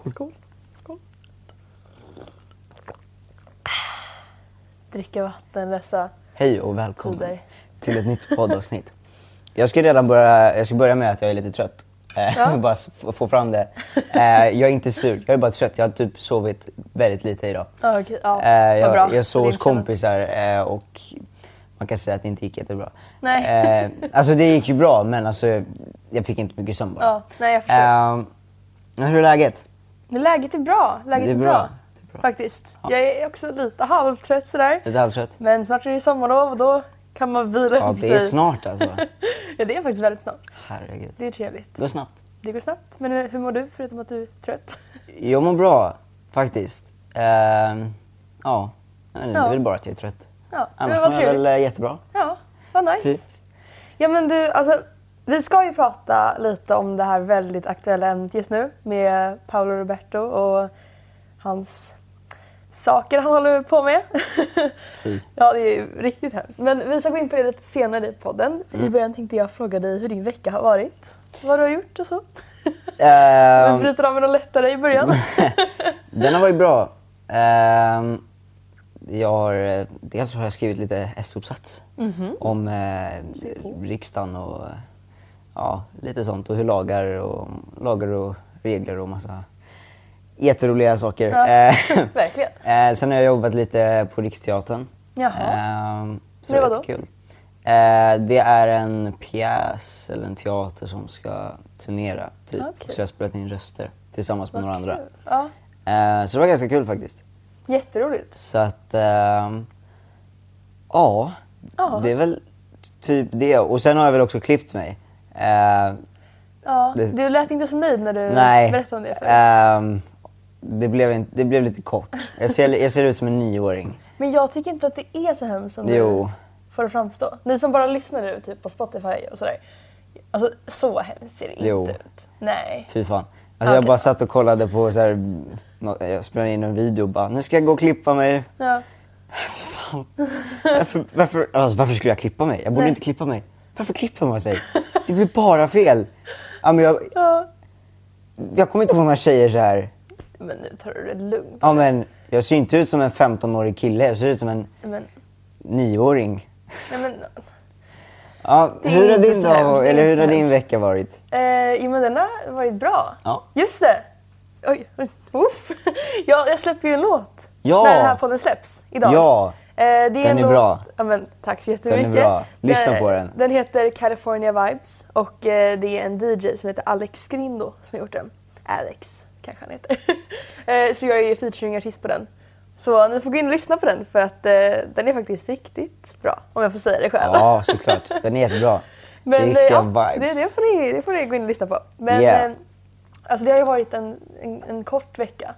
Skål. Skål. Skål. Dricka vatten dessa Hej och välkommen tider. till ett nytt poddavsnitt. Jag ska redan börja, jag ska börja med att jag är lite trött. Eh, Ja. bara få, fram det. Eh, jag är inte sur, jag är bara trött. Jag har typ sovit väldigt lite idag. Okej. Ja, Eh, jag, bra. jag sov hos kompisar eh, och man kan säga att det inte gick jättebra. Nej. Eh, alltså det gick ju bra men alltså jag fick inte mycket sömn bara. Ja, nej jag förstår. Eh, hur är läget? Läget är bra. Läget det är är bra. bra. Det är bra. Faktiskt. Jag är också lite halvtrött sådär. Lite halvtrött? Men snart är det sommarlov och då kan man vila Ja det är snart alltså. Ja, det är faktiskt väldigt snart. Herregud. Det är trevligt. Det går snabbt. Det går snabbt. Men eh, hur mår du förutom att du är trött? Jag mår bra faktiskt. Ehm, ja, det Ja. är väl bara att jag är trött. Ja, Annars var mår jag trevligt. väl eh, jättebra. Ja, vad nice. Typ. Ja men du, alltså vi ska ju prata lite om det här väldigt aktuella ämnet just nu med Paolo Roberto och hans saker han håller på med. Fy. ja, det är ju riktigt hemskt. Men vi ska gå in på det lite senare i podden. Mm. I början tänkte jag fråga dig hur din vecka har varit. Vad du har gjort och så. Vi Ehm, bryter av med något lättare i början. den har varit bra. Ehm, jag har, eh, dels har jag skrivit lite S-uppsats Mhm. om eh, riksdagen och eh, ja, lite sånt och hur lagar och, lagar och regler och massa jätteroliga saker. Ja, Eh, verkligen. Eh, sen har jag jobbat lite på Riksteatern. Jaha. Ehm, så det vadå? är kul. Eh, det är en pjäs eller en teater som ska turnera. Typ. Okej. Så jag har spelat in röster tillsammans med Vad några andra. Ja, så det var ganska kul faktiskt. jätteroligt. Så att, ehm, Ja. det är väl typ det. Och sen har jag väl också klippt mig. Eh, Ja, Det- Du lät inte så nöjd när du nej, berättade om det förut. ehm, det, blev inte, det blev lite kort. Jag ser, jag ser ut som en nioåring. Men jag tycker inte att det är så hemskt som Jo. du får det framstå. Ni som bara lyssnar nu typ på Spotify och sådär. Alltså så hemskt ser det inte Jo. ut. Nej. Fy fan. Alltså jag Okej. bara satt och kollade på så här, jag spelade in en video och bara, nu ska jag gå och klippa mig. Ja. Varför, varför, alltså, varför skulle jag klippa mig? Jag borde Nej. inte klippa mig. Varför klipper man sig? Det blir bara fel. Ja, men jag, ja. jag kommer inte få några tjejer så här. Men nu tar du det lugnt. Ja, men jag ser inte ut som en 15-årig kille, jag ser ut som en Men, 9-åring. nej men, Ja, hur har din dag, hemskt, eller hur har din vecka varit? eh, jo men den har varit bra. Ja. Just det. Oj, uff. Ja, jag släpper ju en låt. Ja. När den här podden släpps. Idag. Ja. Eh, det är Den en är låt... bra. Ja, men, tack så jättemycket. bra. Lyssna på den. Den heter California Vibes och eh, det är en DJ som heter Alex Skrindo som har gjort den. Alex kanske han heter. eh, så jag är featuring-artist på den. Så ni får gå in och lyssna på den för att den är faktiskt riktigt bra. Om jag får säga det själv. Ja, såklart. Den är jättebra. Men Riktiga ja, vibes. det, det, får ni, det får ni gå in och lyssna på. Men Yeah. alltså det har ju varit en, en, en kort vecka.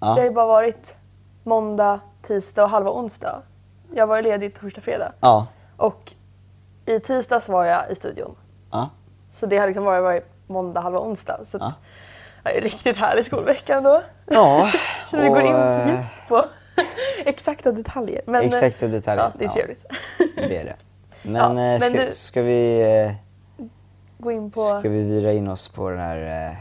Ja. Det har ju bara varit måndag, tisdag och halva onsdag. Jag var ledig torsdag, fredag. Ja. Och i tisdags var jag i studion. Ja. Så det har liksom varit, varit måndag, halva onsdag. Så Ja. att, en riktigt härlig skolvecka ändå. Ja. Så vi går in så eh, djupt på exakta detaljer. Men, eh, Exakta detaljer. Ja, det är Ja. trevligt. Det är det. Men, Ja, eh, men ska, du- ska vi... eh, Gå in på Ska vi vira in oss på den här, eh,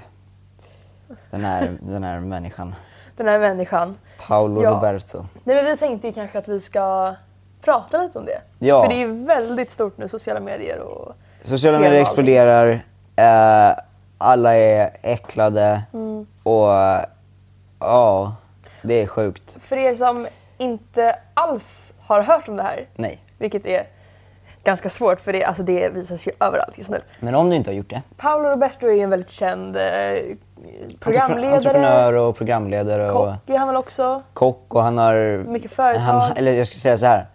den här, den här människan? den här människan. Paolo Ja. Roberto. Nej, men vi tänkte ju kanske att vi ska prata lite om det. Ja. För det är ju väldigt stort nu, sociala medier och... Sociala medier exploderar, eh, alla är äcklade Mm. och eh, ja, det är sjukt. För er som inte alls har hört om det här, Nej. vilket är ganska svårt för det, alltså det visas ju överallt just nu. Men om du inte har gjort det? Paolo Roberto är en väldigt känd eh, programledare, Entreprenör och programledare och kock är han väl också. kock och han har... Mycket företag. Han, eller jag ska säga så här.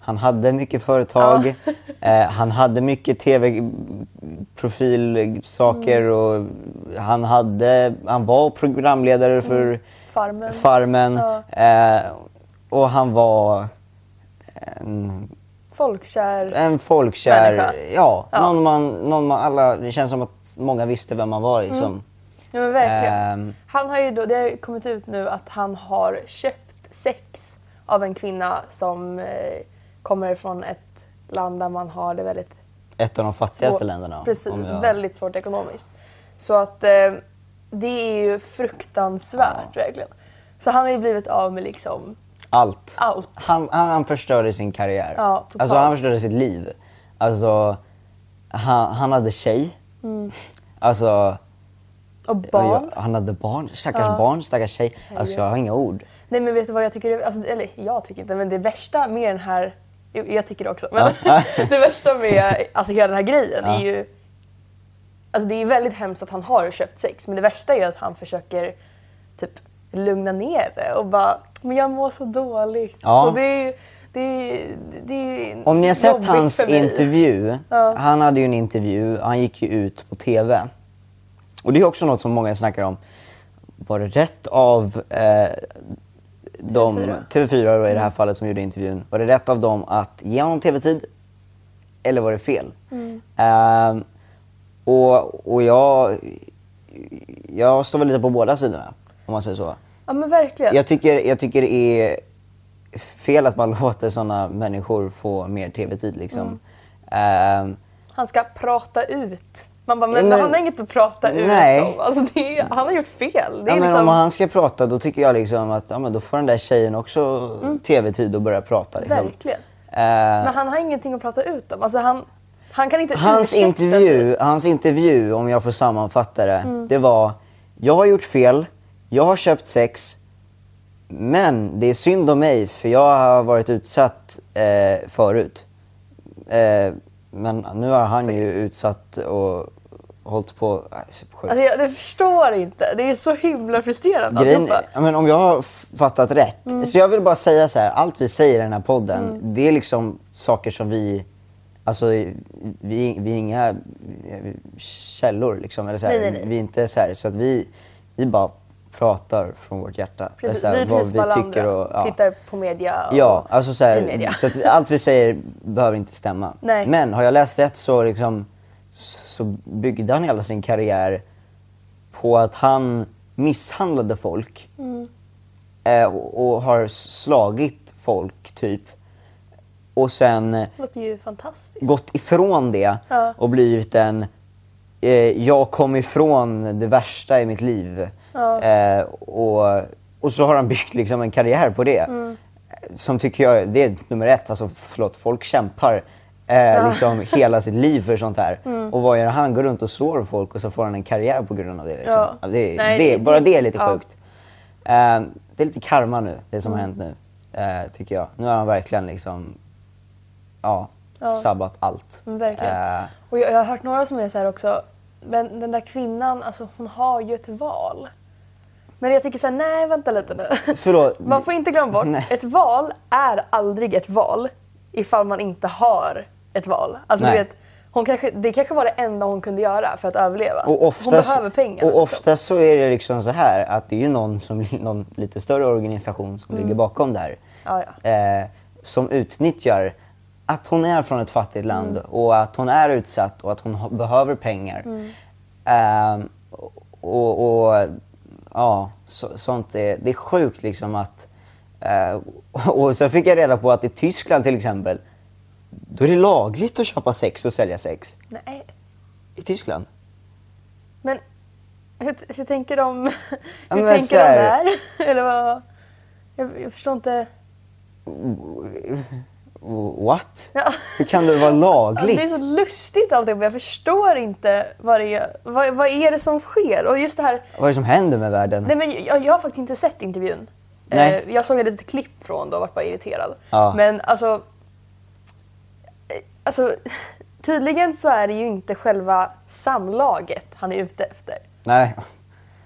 Han hade mycket företag, eh, han hade mycket tv-profilsaker Mm. och han, hade, han var programledare för Farmen. Farmen. Ja. Eh, och han var en, Folkkär. en folkkär, Människa. ja, Ja. Någon, man, någon man alla, det känns som att många visste vem man var liksom. Ja men verkligen. Ehm. Han har ju då, det har ju kommit ut nu att han har köpt sex av en kvinna som eh, kommer från ett land där man har det väldigt Ett av de fattigaste svårt- länderna. Precis, jag- väldigt svårt ekonomiskt. Så att eh, det är ju fruktansvärt verkligen. Så han har ju blivit av med liksom Allt. allt. Han, han, han förstörde sin karriär. Ja, totalt. alltså han förstörde sitt liv. Alltså, han, han hade tjej. Alltså, Och barn. jag, han hade barn. Stackars Ja. barn, stackars tjej. Alltså jag har inga ord. Nej men vet du vad jag tycker, alltså, eller jag tycker inte, men det värsta med den här, jo, jag tycker det också, men det värsta med alltså, hela den här grejen är ju, alltså det är väldigt hemskt att han har köpt sex, men det värsta är att han försöker typ lugna ner det och bara, men jag mår så dåligt. Ja. Och det är, det är, det är Om ni har sett hans intervju. Ja. Han hade ju en intervju, han gick ju ut på TV. Och det är också något som många snackar om. Var det rätt av eh, de, TV4? TV4 då i det här fallet som gjorde intervjun. Var det rätt av dem att ge honom TV-tid? Eller var det fel? Ehm, och och jag, jag står väl lite på båda sidorna. Om man säger så. Ja men verkligen. Jag tycker, jag tycker det är fel att man låter sådana människor få mer TV-tid. Liksom. Ehm, Han ska prata ut. Man bara, men, Men- han har inget att prata ut Nej. om. Alltså, är, han har gjort fel. Det ja, men liksom, Om han ska prata då tycker jag liksom att ja, men då får den där tjejen också TV-tid och börja prata. Liksom. Verkligen. Eh, Men han har ingenting att prata ut om. Alltså han, han kan inte hans, intervju, hans intervju, om jag får sammanfatta det, Mm. det var Jag har gjort fel, jag har köpt sex, men det är synd om mig för jag har varit utsatt eh, förut. Eh, men nu har han ju utsatt och hållit på... Äh. Alltså jag, jag förstår inte. Det är så himla frustrerande. Grejen, ja, men om jag har fattat rätt. Mm. Så jag vill bara säga så här, allt vi säger i den här podden, det är liksom saker som vi... Alltså vi, vi är inga källor liksom. Eller så här. Nej, nej, nej. Vi är inte så här, så att vi, vi bara pratar från vårt hjärta. Precis, Så här, vi som alla andra. och, ja. Tittar på media och Ja, alltså så, här, så att allt vi säger behöver inte stämma. Nej. Men har jag läst rätt så, liksom, så byggde han hela sin karriär på att han misshandlade folk. Mm. Eh, och, och har slagit folk, typ. Och sen gått ifrån det Ja. och blivit en eh, jag kom ifrån det värsta i mitt liv. Ja. Eh, och, och så har han byggt liksom en karriär på det. Mm. Som tycker jag, det är nummer ett. Alltså förlåt, folk kämpar eh, liksom hela sitt liv för sånt här. Mm. Och vad gör han? Går runt och slår folk och så får han en karriär på grund av det. Liksom. Ja. Ja, det, Nej, det, bara det är lite ja. sjukt. Eh, det är lite karma nu, det som har Mm. hänt nu. Eh, tycker jag. Nu har han verkligen liksom ja, Ja. sabbat allt. Men verkligen. Eh, Och jag, jag har hört några som är så här också, men den där kvinnan, alltså hon har ju ett val. Men jag tycker så här, nej vänta lite nu. förlåt. Man får inte glömma bort, Nej. ett val är aldrig ett val ifall man inte har ett val. Alltså du vet, hon kanske, det kanske var det enda hon kunde göra för att överleva. Och hon oftast, behöver pengar. och liksom. oftast så är det liksom så här att det är någon, som, någon lite större organisation som ligger bakom. Mm. Ja, Eh, som utnyttjar att hon är från ett fattigt land Mm. och att hon är utsatt och att hon behöver pengar. Mm. Eh, och, och ja, så, sånt är, det är sjukt liksom att... Eh, och så fick jag reda på att i Tyskland till exempel, då är det lagligt att köpa sex och sälja sex. Nej, I Tyskland. men hur, hur tänker de, hur men tänker så de här- där? Eller vad? Jag, jag förstår inte. What? Ja. Hur kan det vara lagligt? det är så lustigt alltihop. Jag förstår inte vad det är, vad, vad är det som sker. Och just det här, Vad är det som händer med världen? nej men jag, jag har faktiskt inte sett intervjun. Nej. Eh, jag såg ett litet klipp från det och vart bara irriterad. Ja. Men alltså, eh, alltså, tydligen så är det ju inte själva samlaget han är ute efter. Nej.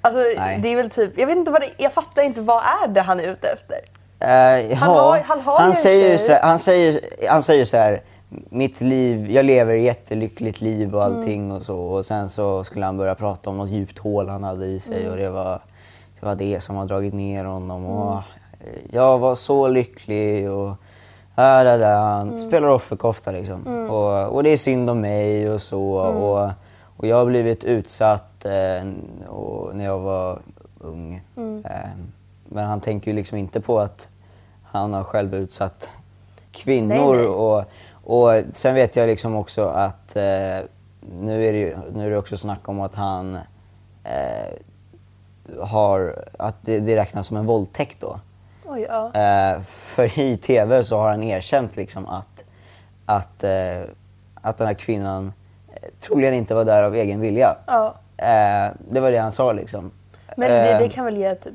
Alltså Nej. det är väl typ, jag vet inte vad det, jag fattar inte vad är det han är ute efter? Eh, Han har- han har en säger ju så, han säger han säger så här, mitt liv, jag lever ett jättelyckligt liv och allting Mm. och så. Och sen så skulle han börja prata om något djupt hål han hade i sig Mm. och det var, det var det som har dragit ner honom. Och, Mm. eh, jag var så lycklig och äh, där, där. Han Mm. spelar offerkofta liksom. Och, och det är synd om mig och så. Mm. Och, och jag har blivit utsatt eh, och, när jag var ung. Mm. Eh, men han tänker ju liksom inte på att han har själv utsatt kvinnor. Nej, nej. Och, och sen vet jag liksom också att eh, nu, är det ju, nu är det också snack om att han eh, har, att det, det räknas som en våldtäkt då. Oj, ja. Eh, för i TV så har han erkänt liksom att, att, eh, att den här kvinnan eh, troligen inte var där av egen vilja. ja. Eh, det var det han sa liksom. Men det, det kan väl ge typ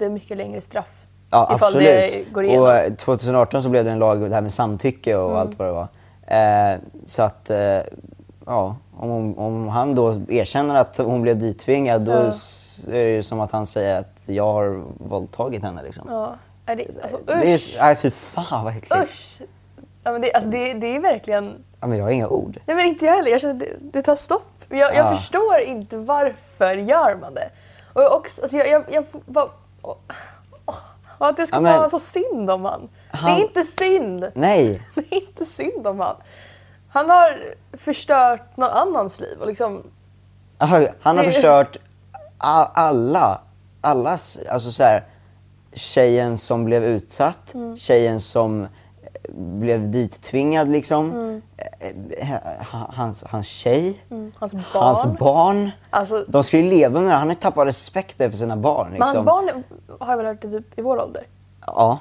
jättemycket längre straff? Ja, ifall absolut. det går igenom. och eh, 2018 så blev det en lag det här med samtycke och Mm. allt vad det var. Eh, så att, eh, ja, om, om han då erkänner att hon blev dittvingad då Ja. är det ju som att han säger att jag har våldtagit henne liksom. Ja. Är det, alltså, Det är, usch! nej fy fan vad äckligt. Usch! Ja, men det, alltså, det, det är verkligen... Ja, men jag har inga ord. Nej men inte jag heller. Jag känner att det, det tar stopp. Jag, jag Ja. förstår inte varför gör man det. Och jag också, alltså, jag, jag, jag bara... åh, och att det ska vara så synd om han. Det Han- är inte synd. Nej! Det är inte synd om han. Han har förstört någon annans liv och liksom... Han har Det- förstört alla, allas, alltså så här, tjejen som blev utsatt, Mm. tjejen som blev dittvingad liksom, Mm. eh, eh, ha- hans, hans tjej, Hans barn. hans barn. Alltså, De ska ju leva med det. Han har tappat respekten för sina barn. men hans Liksom. barn har jag väl hört det typ i vår ålder. Ja,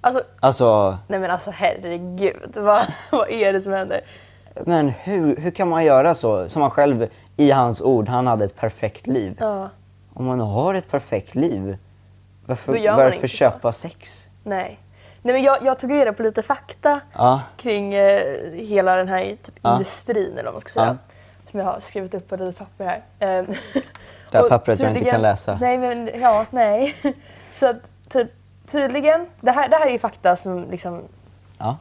Alltså, alltså, nej men alltså herregud. Vad, vad är det som händer? men hur, hur kan man göra så? Som han själv, i hans ord, han hade ett perfekt liv. Ja, Om man har ett perfekt liv, varför, varför inte så. köpa sex? nej. Nej men jag, jag tog reda på lite fakta Ja. kring eh, hela den här typ, Ja. industrin eller vad man ska säga. Som jag har skrivit upp på ett litet papper här. Ehm, Det här pappret jag inte kan läsa. Nej men ja, nej. Så att typ, tydligen, det här, det här är ju fakta som liksom Ja.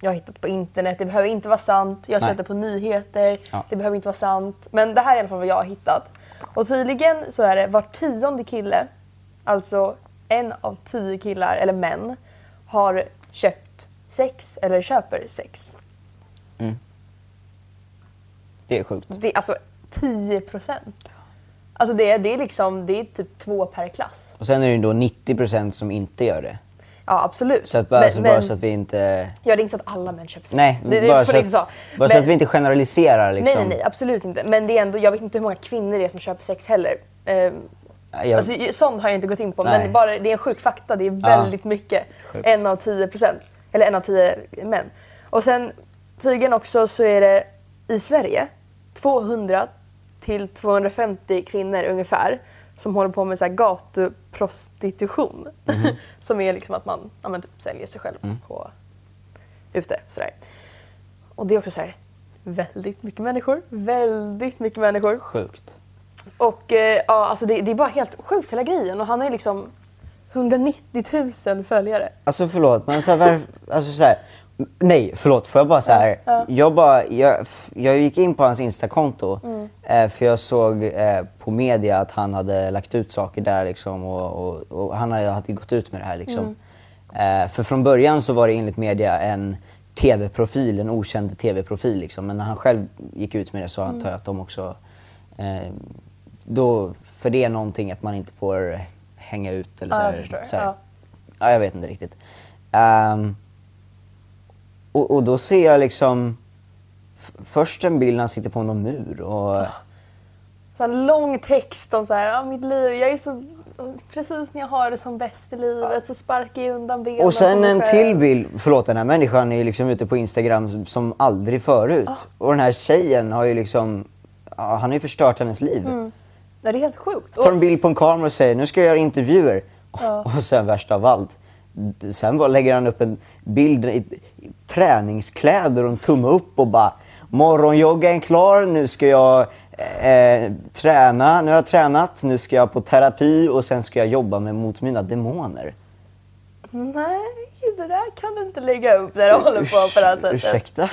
jag har hittat på internet. Det behöver inte vara sant. Jag har sett det på nyheter. Ja. Det behöver inte vara sant. Men det här är i alla fall vad jag har hittat. Och tydligen så är det var tionde kille, alltså en av tio killar eller män, har köpt sex eller köper sex. Det är sjukt. Det är alltså 10 procent. Alltså det, är- det är liksom, det är typ två per klass. Och sen är det ju då 90% som inte gör det. Ja absolut. Så att bara, Men- alltså, bara men- så att vi inte... Ja, det är inte så att alla män köper sex. Nej, det, det bara, får så inte att, så. bara så Men- att vi inte generaliserar liksom. Nej, nej, nej, absolut inte. Men det är ändå, jag vet inte hur många kvinnor det är som köper sex heller. Ehm, Jag, Alltså, sånt har jag inte gått in på, Nej. men bara, det är en sjuk fakta. Det är väldigt mycket. Sjukt. En av tio procent. Eller en av tio män. Och sen tydligen också så är det i Sverige 200 till 250 kvinnor ungefär som håller på med så här gatuprostitution. Mhm. som är liksom att man ja, men typ säljer sig själv Mm. på, ute. Sådär. Och det är också så här, väldigt mycket människor. Väldigt mycket människor. Sjukt. Och eh, ja, alltså det, det är bara helt sjukt hela grejen. Och han har ju liksom 190 000 följare. Alltså förlåt, men så här, var, alltså så här, Nej, förlåt. Får jag bara så här. Ja. Jag, bara, jag, jag gick in på hans Instakonto Mm. eh, för jag såg eh, på media att han hade lagt ut saker där liksom, och, och, och han hade, hade gått ut med det här. Liksom. Mm. Eh, för från början så var det enligt media en TV-profil, en okänd TV-profil. Liksom. Men när han själv gick ut med det så Mm. antar jag att de också... Då, för det är någonting att man inte får hänga ut eller Ja, så jag här, förstår. så. Ja. Ja, jag vet inte riktigt. Ehm, och, och då ser jag liksom först en bild när han sitter på någon mur och Så en lång text om så här, ja, mitt liv, jag är så... Precis när jag har det som bäst i livet så sparkar jag undan benen Och sen en till bild, förlåt den här människan är ju liksom ute på Instagram som- aldrig förut. Ah. Och den här tjejen har ju liksom, ja, han har ju förstört hennes liv. Mm. Ja, det är helt sjukt. Tar en bild på en kamera och säger nu ska jag göra intervjuer. Ja. Och sen värst av allt, sen bara lägger han upp en bild i, träningskläder och en tumme upp och bara morgonjoggen klar, nu ska jag eh, träna, nu har jag tränat, nu ska jag på terapi och sen ska jag jobba med mot mina demoner. nej, det där kan du inte lägga upp när du håller på på det här sättet. Ursäkta?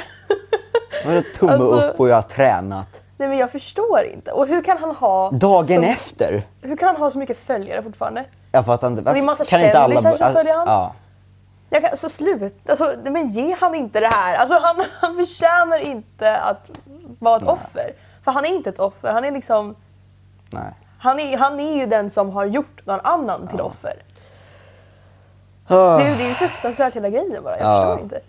Vadå tumme Alltså- upp och jag har tränat? Nej men jag förstår inte. Och hur kan han ha... Dagen så, efter? Hur kan han ha så mycket följare fortfarande? Jag fattar inte. det är massa kan inte alla... kändisar som följer han. Ja. Jag kan, så slut. Alltså, nej, men ge han inte det här. Alltså, han, han förtjänar inte att vara ett offer. För han är inte ett offer. Han är liksom... Nej. Han är, han är ju den som har gjort någon annan till offer. Ah. Det är ju det är ju fruktansvärt hela grejen bara. Jag Ja. förstår inte.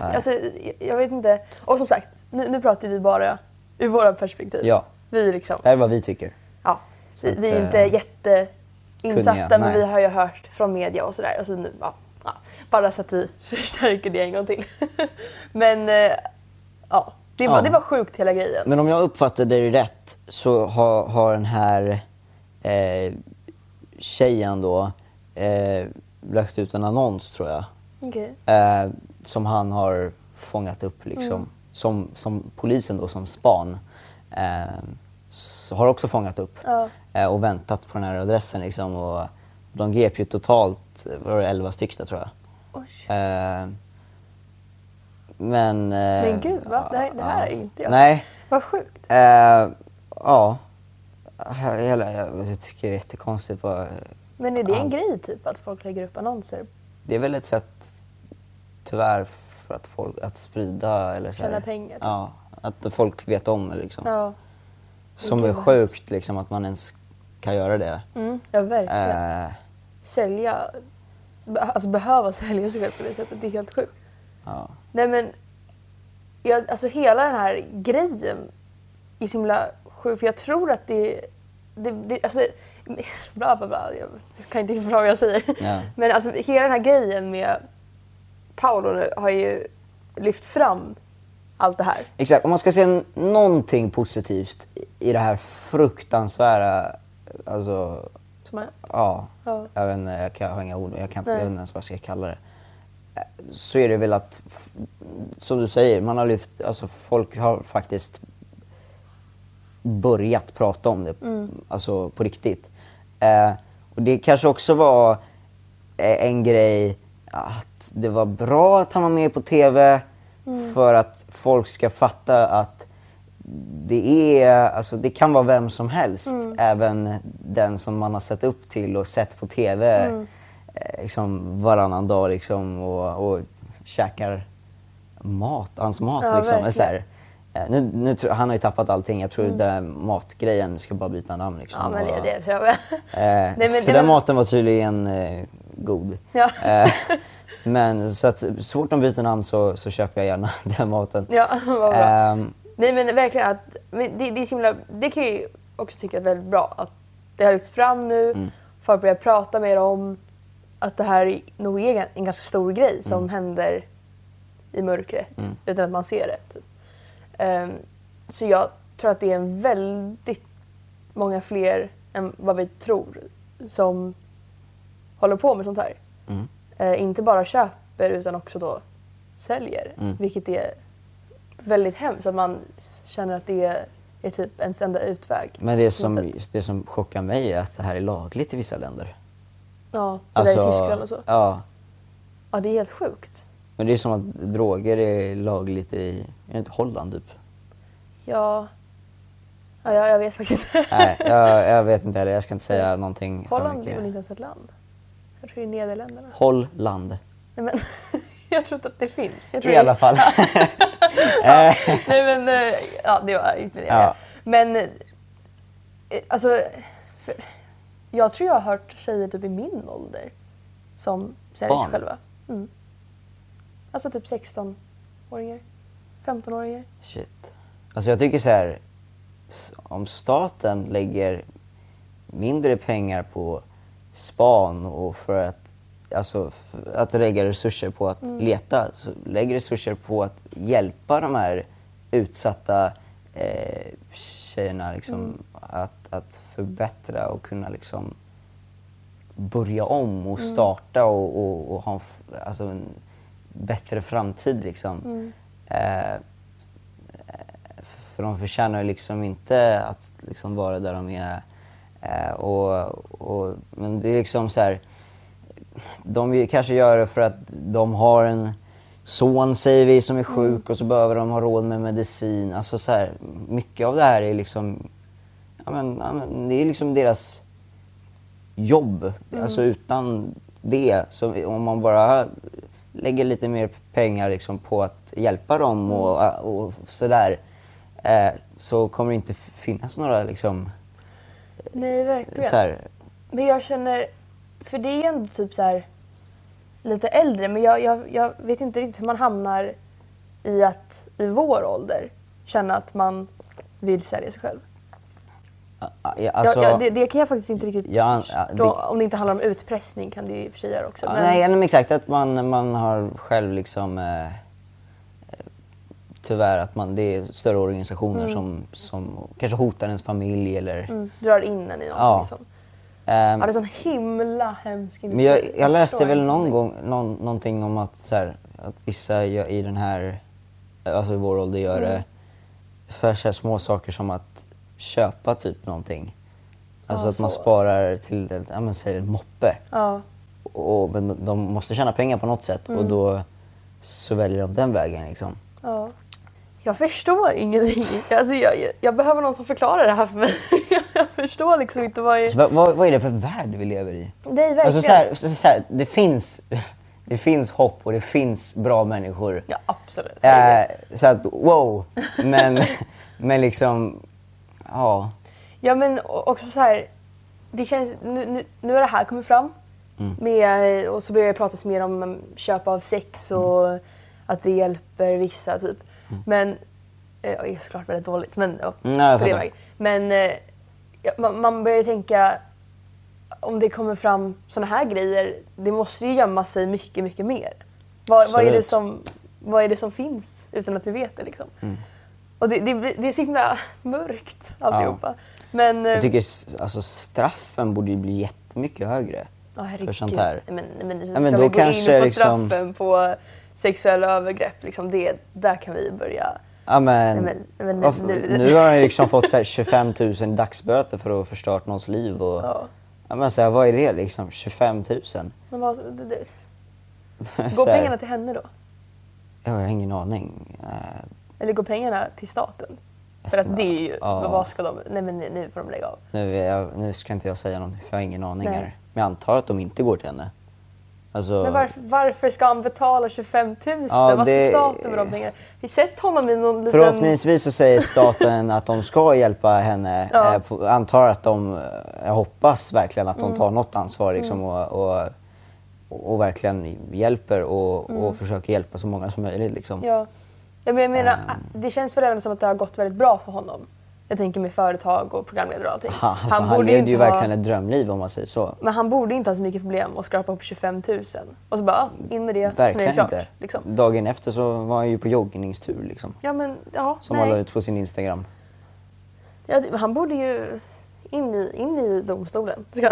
Nej. Alltså, jag, jag vet inte. Och som sagt, nu, nu pratar vi bara ur våra perspektiv. Ja, Vi liksom, det här är vad vi tycker. ja. Vi, att, vi är eh, inte jätteinsatta kunniga, men vi har ju hört från media och sådär. Alltså nu, ja, ja, bara så att vi förstärker det en gång till. men eh, ja, det var, Ja. det var sjukt hela grejen. Men om jag uppfattade det rätt så har, har den här eh, tjejen då eh, lagt ut en annons tror jag. Okej. Eh, som han har fångat upp liksom. Mm. Som, som polisen då som span eh, har också fångat upp. Ja. Eh, och väntat på den här adressen liksom. Och de grep ju totalt, var det 11 stycken tror jag. Eh, men... eh, Men gud, va? Det här- det här är inte jag. Nej. Vad sjukt. Eh, ja. Hela, jag tycker det är jättekonstigt. Bara. Men är det en grej typ att folk lägger upp annonser? Det är väl ett sätt, tyvärr, för att, folk, att sprida eller så. Tjäna pengar, typ. Ja, att folk vet om det liksom. Ja. Som är sjukt liksom att man ens kan göra det. Mm, ja, verkligen. Eh, Sälja, alltså behöva sälja sig själv på det sättet, det är helt sjukt. ja. Nej men, jag, alltså hela den här grejen är så himla sjuk för jag tror att det, det, det alltså, bla bla bla, jag kan inte förklara vad jag säger. Ja. Men alltså hela den här grejen med Paolo har ju lyft fram allt det här. Exakt, om man ska se någonting positivt i- det här fruktansvärda, alltså, Som är, ja, Ja. jag vet inte, jag, kan, jag har inga ord, jag kan inte, jag Nej. vet inte ens vad jag ska kalla det. Eh, Så är det väl att, som du säger, man har lyft, alltså folk har faktiskt börjat prata om det, alltså på riktigt. Eh, och det kanske också var eh, en grej att det var bra att han var med på TV för att folk ska fatta att det är, alltså det kan vara vem som helst, även den som man har sett upp till och sett på TV eh, liksom varannan dag liksom och, och käkar mat, hans mat Ja, liksom. Så här, eh, nu, nu, han har ju tappat allting, jag tror den där matgrejen ska bara byta namn liksom. ja men det, det tror jag. Eh, Nej, men för den var- maten var tydligen eh, god. Ja. Eh, men så att så fort de byter namn så, så köper jag gärna den maten. Ja, vad bra. Ehm, Nej men verkligen att, men det, det är så himla, det kan jag ju också tycka är väldigt bra att det har lyfts fram nu, Mm. folk börjar prata mer om att det här nog är en ganska stor grej som Mm. händer i mörkret utan att man ser det. Typ. Ehm, så jag tror att det är en väldigt många fler än vad vi tror som håller på med sånt här. Mm. Eh, inte bara köper utan också då säljer. Mm. Vilket är väldigt hemskt att man känner att det är, är typ ens enda utväg. men det som, det som chockar mig är att det här är lagligt i vissa länder. Ja, det där i Tyskland och så. Alltså, Ja, Ja, det är helt sjukt. men det är som att droger är lagligt i, är det inte Holland typ? Ja, ja jag, jag vet faktiskt inte. Nej, jag, jag vet inte heller, jag ska inte säga någonting Holland är väl inte ens ett land? Jag tror det är Nederländerna. Holland. Nej, men, jag tror inte att det finns. Jag tror I det- alla fall. Nej men, eh, ja det var inte det. Ja. Men, eh, alltså, för, jag tror jag har hört tjejer typ i min ålder som säljer sig själva. Mm. Alltså typ 16-åringar, 15-åringar. Shit. Alltså jag tycker så här, om staten lägger mindre pengar på span och för att, alltså, för att lägga resurser på att leta, så lägg resurser på att hjälpa de här utsatta eh, tjejerna liksom, att, att förbättra och kunna liksom börja om och starta och, och, och ha en, alltså en bättre framtid. Liksom. Eh, för de förtjänar liksom inte att liksom vara där de är. Eh, och, och, men det är liksom så här. De kanske gör det för att de har en son, säger vi, som är sjuk och så behöver de ha råd med medicin. Alltså så här, mycket av det här är liksom, ja men, ja men det är liksom deras jobb. Alltså utan det, så om man bara lägger lite mer pengar liksom på att hjälpa dem och, och sådär, eh, så kommer det inte finnas några liksom, Nej verkligen. så här, Men jag känner, för det är ändå typ så här lite äldre, men jag, jag, jag vet inte riktigt hur man hamnar i att i vår ålder känna att man vill sälja sig själv. Ja, alltså, ja, ja, det, det kan jag faktiskt inte riktigt Ja, förstå. det- Om det inte handlar om utpressning kan det ju i och för sig göra också. Men- Nej, men exakt. Att man, man har själv liksom... Eh, tyvärr att man, det är större organisationer som, som kanske hotar ens familj eller... mm, drar in en i något. Ja. Liksom. Ehm, Ja, det är sån himla hemsk men jag, industri. jag läste förstår väl någon gång någon, någonting om att, så här, att vissa i den här, alltså i vår ålder gör Mm. det för så här små saker som att köpa typ någonting. Alltså Ja, att man så. sparar till, ett- ja men säg en moppe. Ja. Och, men de måste tjäna pengar på något sätt Mm. och då så väljer de den vägen liksom. Ja. Jag förstår ingenting. Alltså, jag, jag, jag behöver någon som förklarar det här för mig. jag förstår liksom inte vad jag... Vad, vad, vad är det för värld vi lever i? Det är verkligen... Alltså så här, så, här, det, finns, det finns hopp och det finns bra människor. Ja, absolut. Eh, så att wow, men, men liksom, ja. Ja men också så här, det känns, nu, nu, nu har det här kommit fram. Mm. Med, och så börjar det pratas mer om um, köp av sex och Mm. att det hjälper vissa typ. Men, eh, det är såklart väldigt dåligt men ja, Mm, ja, jag på det. Men eh, ja, man, man börjar tänka om det kommer fram såna här grejer, det måste ju gömma sig mycket, mycket mer. Vad, vad, är, det som, vad är det som finns utan att vi vet det liksom? Mm. Och det, det, det är så himla mörkt alltihopa. Men, eh, Jag tycker alltså, straffen borde ju bli jättemycket högre. Ja, herregud. för sånt här. Nej, Men, men, Ja, men ska då kanske in på liksom- straffen på sexuella övergrepp, liksom det, där kan vi börja. Ja, men, Nej, men- varför- nu- nu har han liksom fått så här, 25 000 dagsböter för att ha förstört någons liv. Och, Ja. ja. men så här, vad är det liksom? 25 000? Men vad, det, det, går här, pengarna till henne då? Jag har ingen aning. Eh, Eller går pengarna till staten? För att det är ju, Ja. vad ska de, nej men nu får de lägga av. Nu, jag, nu ska inte jag säga någonting för jag har ingen aning Nej. här. Men jag antar att de inte går till henne. Alltså, Men varför, varför ska han betala 25 000? Ja, vad det- ska staten med de pengarna? Vi sett honom i någon liten... Förhoppningsvis så säger staten att de ska hjälpa henne. Ja. Eh, på, antar att de, eh, jag hoppas verkligen att de Mm. tar något ansvar liksom, och, och, och verkligen hjälper och, och försöker hjälpa så många som möjligt. Liksom. Mm. Ja. ja men jag menar, Ehm. det känns väl även som att det har gått väldigt bra för honom. Jag tänker med företag och programledare och allting. Han, alltså, han, borde levde ju ha- verkligen ett drömliv om man säger så. Men han borde inte ha så mycket problem att skrapa upp 25 000. Och så bara, in med det, sen är det Verkligen klart. inte. Liksom. Dagen efter så var han ju på joggningstur liksom. Ja men, ja, Som han la nej. ut på sin Instagram. Ja, han borde ju in i, in i domstolen. Ska.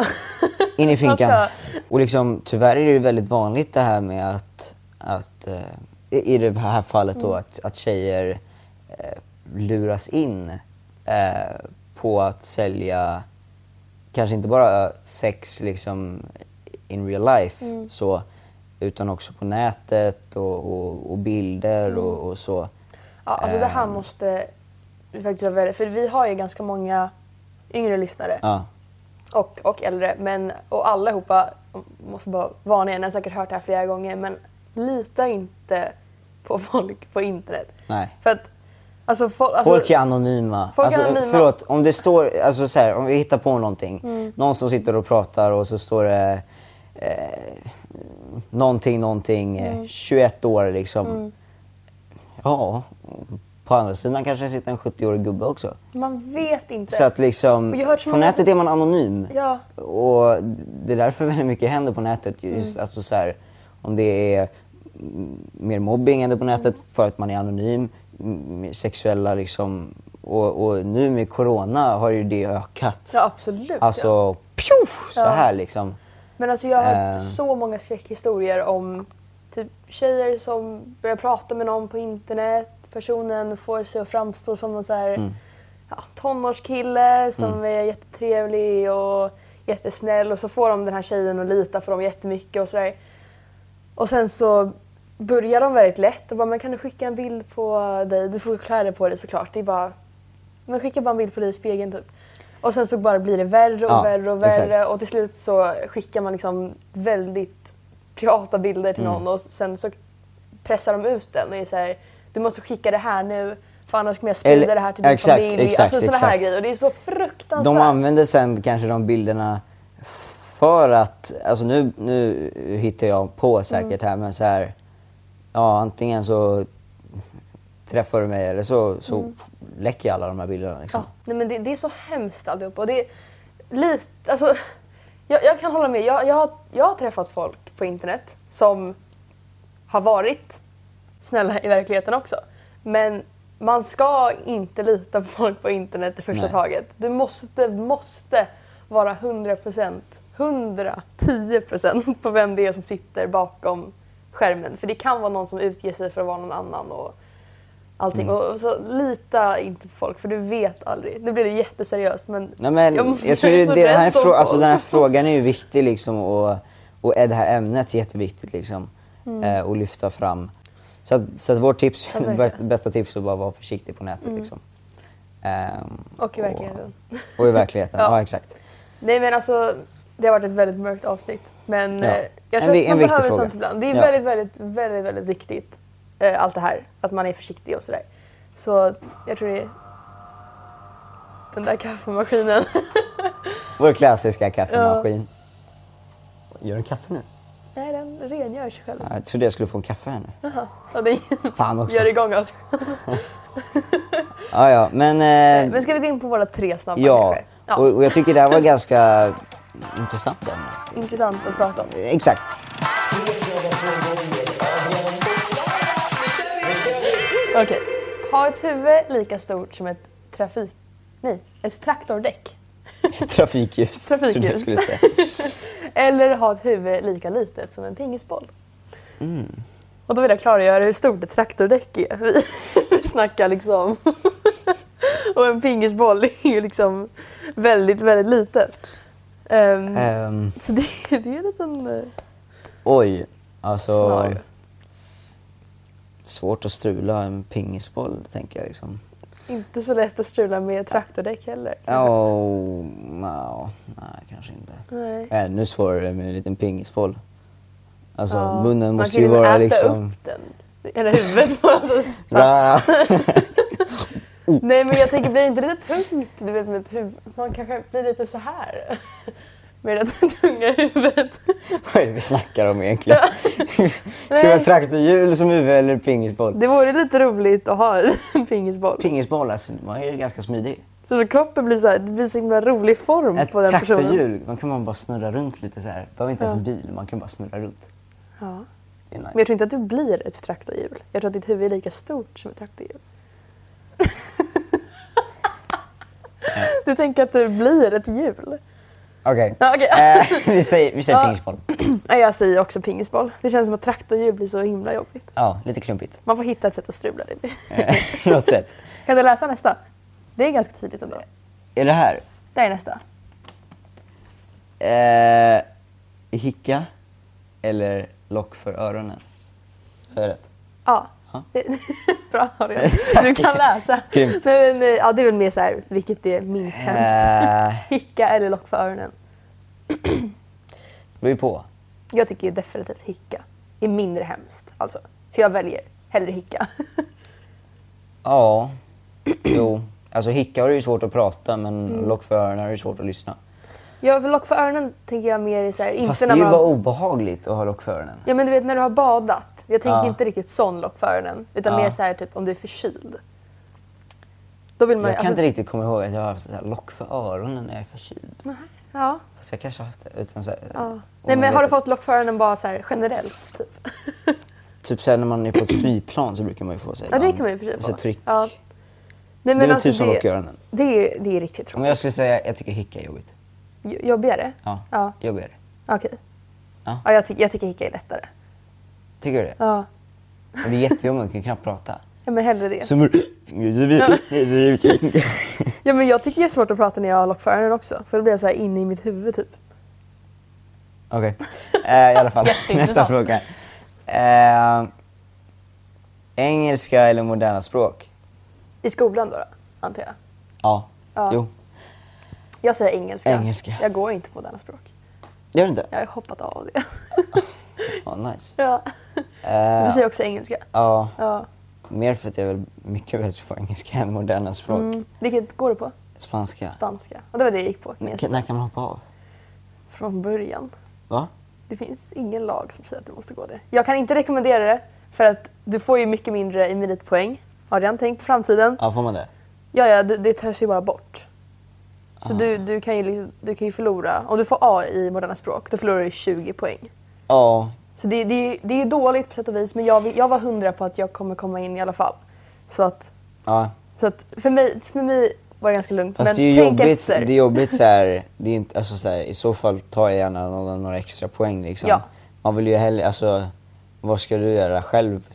In i finkan. Han Och liksom, tyvärr är det väldigt vanligt det här med att, att eh, i det här fallet Mm. då, att, att tjejer eh, luras in eh, på att sälja, kanske inte bara sex liksom in real life Mm. så, utan också på nätet och, och, och bilder Mm. och, och så. Ja, alltså det här Ehm. måste vi faktiskt vara väldigt... För vi har ju ganska många yngre lyssnare. Ja. och, och äldre. Men, och allihopa, måste bara varna er, ni har säkert hört det här flera gånger, men lita inte på folk på internet. Nej. För att, alltså, fol, alltså Folk är anonyma. Folk är alltså, anonyma. Förlåt, om det står, alltså så här, om vi hittar på någonting. Mm. Någon som sitter och pratar och så står det eh, någonting, någonting, eh, Mm. 21 år liksom. Ja, på andra sidan kanske det sitter en 70-årig gubbe också. man vet inte. Så att liksom, på många- nätet är man anonym. Ja. Och det är därför väldigt mycket händer på nätet. Mm. Just, alltså så här, om det är mm, mer mobbing händer på nätet Mm. för att man är anonym. Mm, Sexuella liksom. Och, och nu med corona har ju det ökat. Ja, absolut. ja. Alltså, pju, så Ja. här liksom. Men alltså jag har hört Eh. så många skräckhistorier om typ tjejer som börjar prata med någon på internet. Personen får sig att framstå som någon så här, Mm. ja, tonårskille som är jättetrevlig och jättesnäll och så får de den här tjejen att lita på dem jättemycket och sådär. Och sen så börjar de väldigt lätt och bara, men kan du skicka en bild på dig? Du får ju kläder på dig såklart. Det är bara, men skicka bara en bild på dig i spegeln typ. Och sen så bara blir det värre och Ja, värre och värre exakt. och till slut så skickar man liksom väldigt privata bilder till Mm. någon och sen så pressar de ut den och är så här, du måste skicka det här nu för annars kommer jag sprida Eller- det här till din exakt, familj. exakt, alltså sådana här grejer och det är så fruktansvärt. De använder sen kanske de bilderna för att, alltså nu, nu hittar jag på säkert Mm. här men så här, ja antingen så träffar du mig eller så, så läcker jag alla de här bilderna. Liksom. Ja, nej men det, det är så hemskt alltihop. Och det är lite, alltså, jag, jag kan hålla med. Jag, jag, har, jag har träffat folk på internet som har varit snälla i verkligheten också. Men man ska inte lita på folk på internet i första Nej. taget. Du måste, måste vara 100%, 110% på vem det är som sitter bakom skärmen. För det kan vara någon som utger sig för att vara någon annan och allting. Mm. Och så lita inte på folk för du vet aldrig. Nu blir det jätteseriöst men... Nej, men jag- jag, tror är det, det här frå, alltså, den här frågan är ju viktig liksom och, och är det här ämnet jätteviktigt liksom. Eh, att lyfta fram. Så att, så att vårt tips, Mm. Ja. Mm. bästa tips är att bara vara försiktig på nätet liksom. Ehm, Och i verkligheten. Och, och i verkligheten, Ja. ja. exakt. Nej men alltså, det har varit ett väldigt mörkt avsnitt. Men Ja. Jag En tror vi- att man en viktig behöver sånt ibland. Det är Ja. väldigt, väldigt, väldigt, väldigt viktigt. Eh, allt det här. Att man är försiktig och sådär. Så jag tror det är den där kaffemaskinen. Vår klassiska kaffemaskin. Gör den kaffe nu? Nej, den rengör sig själv. Ja, Jag trodde jag skulle få en kaffe här nu. Ja, den Fan också. gör igång oss. Ja, ja, men... Eh, Men ska vi gå in på våra tre snabba ja? Ja, och, och jag tycker det här var ganska intressant ämne. intressant att prata om. Exakt. Okej. Ha ett huvud lika stort som ett trafik... Nej, ett traktordäck. Trafikljus. Trafikljus. jag skulle säga. Eller ha ett huvud lika litet som en pingisboll. Mm. Och då vill jag klargöra hur stort ett traktordäck är. Vi, vi snackar liksom... och en pingisboll är ju liksom väldigt, väldigt litet. Ehm, Ehm, Så det, det är en liten... eh, oj, alltså... Scenario. Svårt att strula en pingisboll, tänker jag liksom. Inte så lätt att strula med traktordäck heller. Oh, no, nej, kanske inte. Nej. Ännu svårare med en liten pingisboll. Alltså, Ja, munnen man måste kan ju vara äta liksom... upp den. Eller huvudet på Bra. Nej men jag tänker, blir det inte lite tungt? Du vet med ett huvud. Man kanske blir lite så här. Med det tunga huvudet. Vad är det vi snackar om egentligen? Ska vi ha traktorhjul som huvud eller pingisboll? Det vore lite roligt att ha en pingisboll. Pingisboll, alltså, man är ju ganska smidig. Så kroppen blir så här, det blir så himla rolig form Ett på den personen. traktorhjul, man kan man bara snurra runt lite så här. Behöver inte ens Ja. en bil, man kan bara snurra runt. Ja. Nice. Men jag tror inte att du blir ett traktorhjul. Jag tror att ditt huvud är lika stort som ett traktorhjul. Du tänker att du blir ett hjul? Okej, Ja, okej. eh, vi säger, vi säger Ja. pingisboll. Jag säger också pingisboll. Det känns som att traktorhjul blir så himla jobbigt. Ja, lite klumpigt. Man får hitta ett sätt att strula det. Eh, Något sätt. Kan du läsa nästa? Det är ganska tydligt ändå. Är det här? Där är nästa. Eh, hicka eller lock för öronen? Så är det rätt? Ja. Ja. Bra. Tack. Du kan läsa. Grymt. Men, eh, ja, det är väl mer så här, vilket är minst hemskt. Eh, Hicka eller lock för öronen. det beror på. Jag tycker ju definitivt hicka är mindre hemskt. Alltså. Så jag väljer hellre hicka. Ja, jo. Alltså hicka har det ju svårt att prata men Mm. lock för öronen det ju svårt att lyssna. Ja, för lock för öronen tänker jag mer i så här, inte Fast det när är ju man bara har... obehagligt att ha lock för öronen. Ja men du vet när du har badat. Jag tänker Ja. inte riktigt sån lock för öronen. Utan Ja. mer så här typ om du är förkyld. Då vill man Jag ju- kan alltså, inte riktigt komma ihåg att jag har haft så här lock för öronen när jag är förkyld. Ja. Fast jag kanske har haft det. Utan så här, ja. Nej men har du att- fått lock för öronen bara så här generellt? Typ? Typ såhär när man är på ett flygplan så brukar man ju få sig Ja det kan man ju för sig så få. tryck. Ja. Nej, det är men väl alltså, typ som lock i det, öronen. det, är, det är riktigt Om jag tråkigt. skulle säga jag tycker hicka är jobbigt. Jo- Jobbigare? Ja, Ja. jobbigare. Okej. Ja. Ja, jag, ty- jag tycker hicka är lättare. Tycker du det? Ja. Och det är jättejobbigt, man kan knappt prata. ja men hellre det. Ja men jag tycker det är svårt att prata när jag har lock för öronen också. För då blir jag så här inne i mitt huvud typ. Okej, eh, i alla fall. Nästa fråga. Eh, engelska eller moderna språk? I skolan då, då antar jag. Ja. Ja. Jo. Jag säger engelska. Engelska. Jag går inte på moderna språk. Gör du inte? Jag har hoppat av det. Ja, nice. ja. Eh, Du säger också engelska. ja, Ja. mer för att jag är väl mycket bättre på engelska än moderna språk. Mm. Vilket går du på? Spanska. Spanska. Och det var det jag gick på. Kinesiska. när kan man hoppa av? Från början. Va? Det finns ingen lag som säger att du måste gå det. Jag kan inte rekommendera det för att du får ju mycket mindre i meritpoäng Har redan tänkt på framtiden. Ja, får man det? Ja, ja, det, det tas ju bara bort. Så Ah. du, du, kan ju, liksom- du kan ju förlora, om du får A i moderna språk, då förlorar du 20 poäng. Ja. Så det, det, det är ju dåligt på sätt och vis, men jag, jag var hundra på att jag kommer komma in i alla fall. Så att, ja. så att för, mig, för mig var det ganska lugnt. Fast men det är tänk jobbigt, efter. det är jobbigt så här, det är inte, alltså så här, i så fall tar jag gärna några, några extra poäng liksom. Ja. Man vill ju hellre, alltså vad ska du göra själv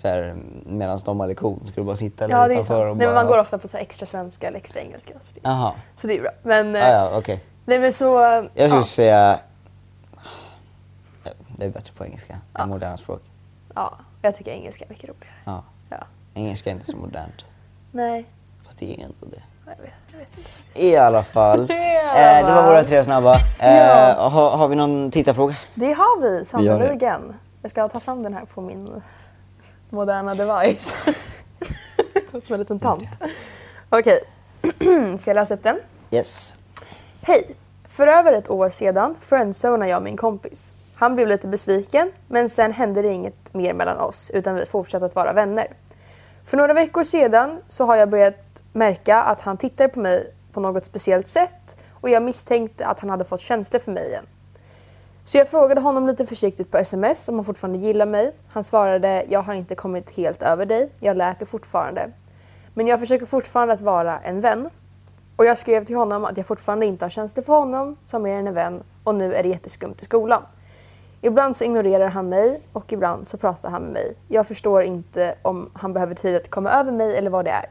medan de har lektion? Ska du bara sitta där Ja, det är utanför och Nej, men man går ofta på så extra svenska eller extra engelska. Så det, Jaha, så det är bra. Men, eh, ah, ja, okej. nej, men så... Jag skulle ja, säga, det är bättre på engelska Ja. än moderna språk. ja, jag tycker engelska är mycket roligare. Ja. Ja. Engelska är inte så modernt, Nej, fast det är ändå det. jag vet, jag vet inte. I alla fall. Eh, det var våra tre snabba. Eh, Ja. har, har vi någon tittarfråga? Det har vi sannoliken. Jag ska ta fram den här på min moderna device. Som en liten tant. Okej, ska jag läsa upp den? Yes. Hej! För över ett år sedan friendzonade jag min kompis. Han blev lite besviken, men sen hände det inget mer mellan oss, utan vi fortsatte att vara vänner. För några veckor sedan så har jag börjat märka att han tittar på mig på något speciellt sätt och jag misstänkte att han hade fått känslor för mig igen. Så jag frågade honom lite försiktigt på sms om han fortfarande gillar mig. Han svarade, jag har inte kommit helt över dig, jag läker fortfarande. Men jag försöker fortfarande att vara en vän. Och jag skrev till honom att jag fortfarande inte har känslor för honom som mer än en vän och nu är det jätteskumt i skolan. Ibland så ignorerar han mig och ibland så pratar han med mig. Jag förstår inte om han behöver tid att komma över mig eller vad det är.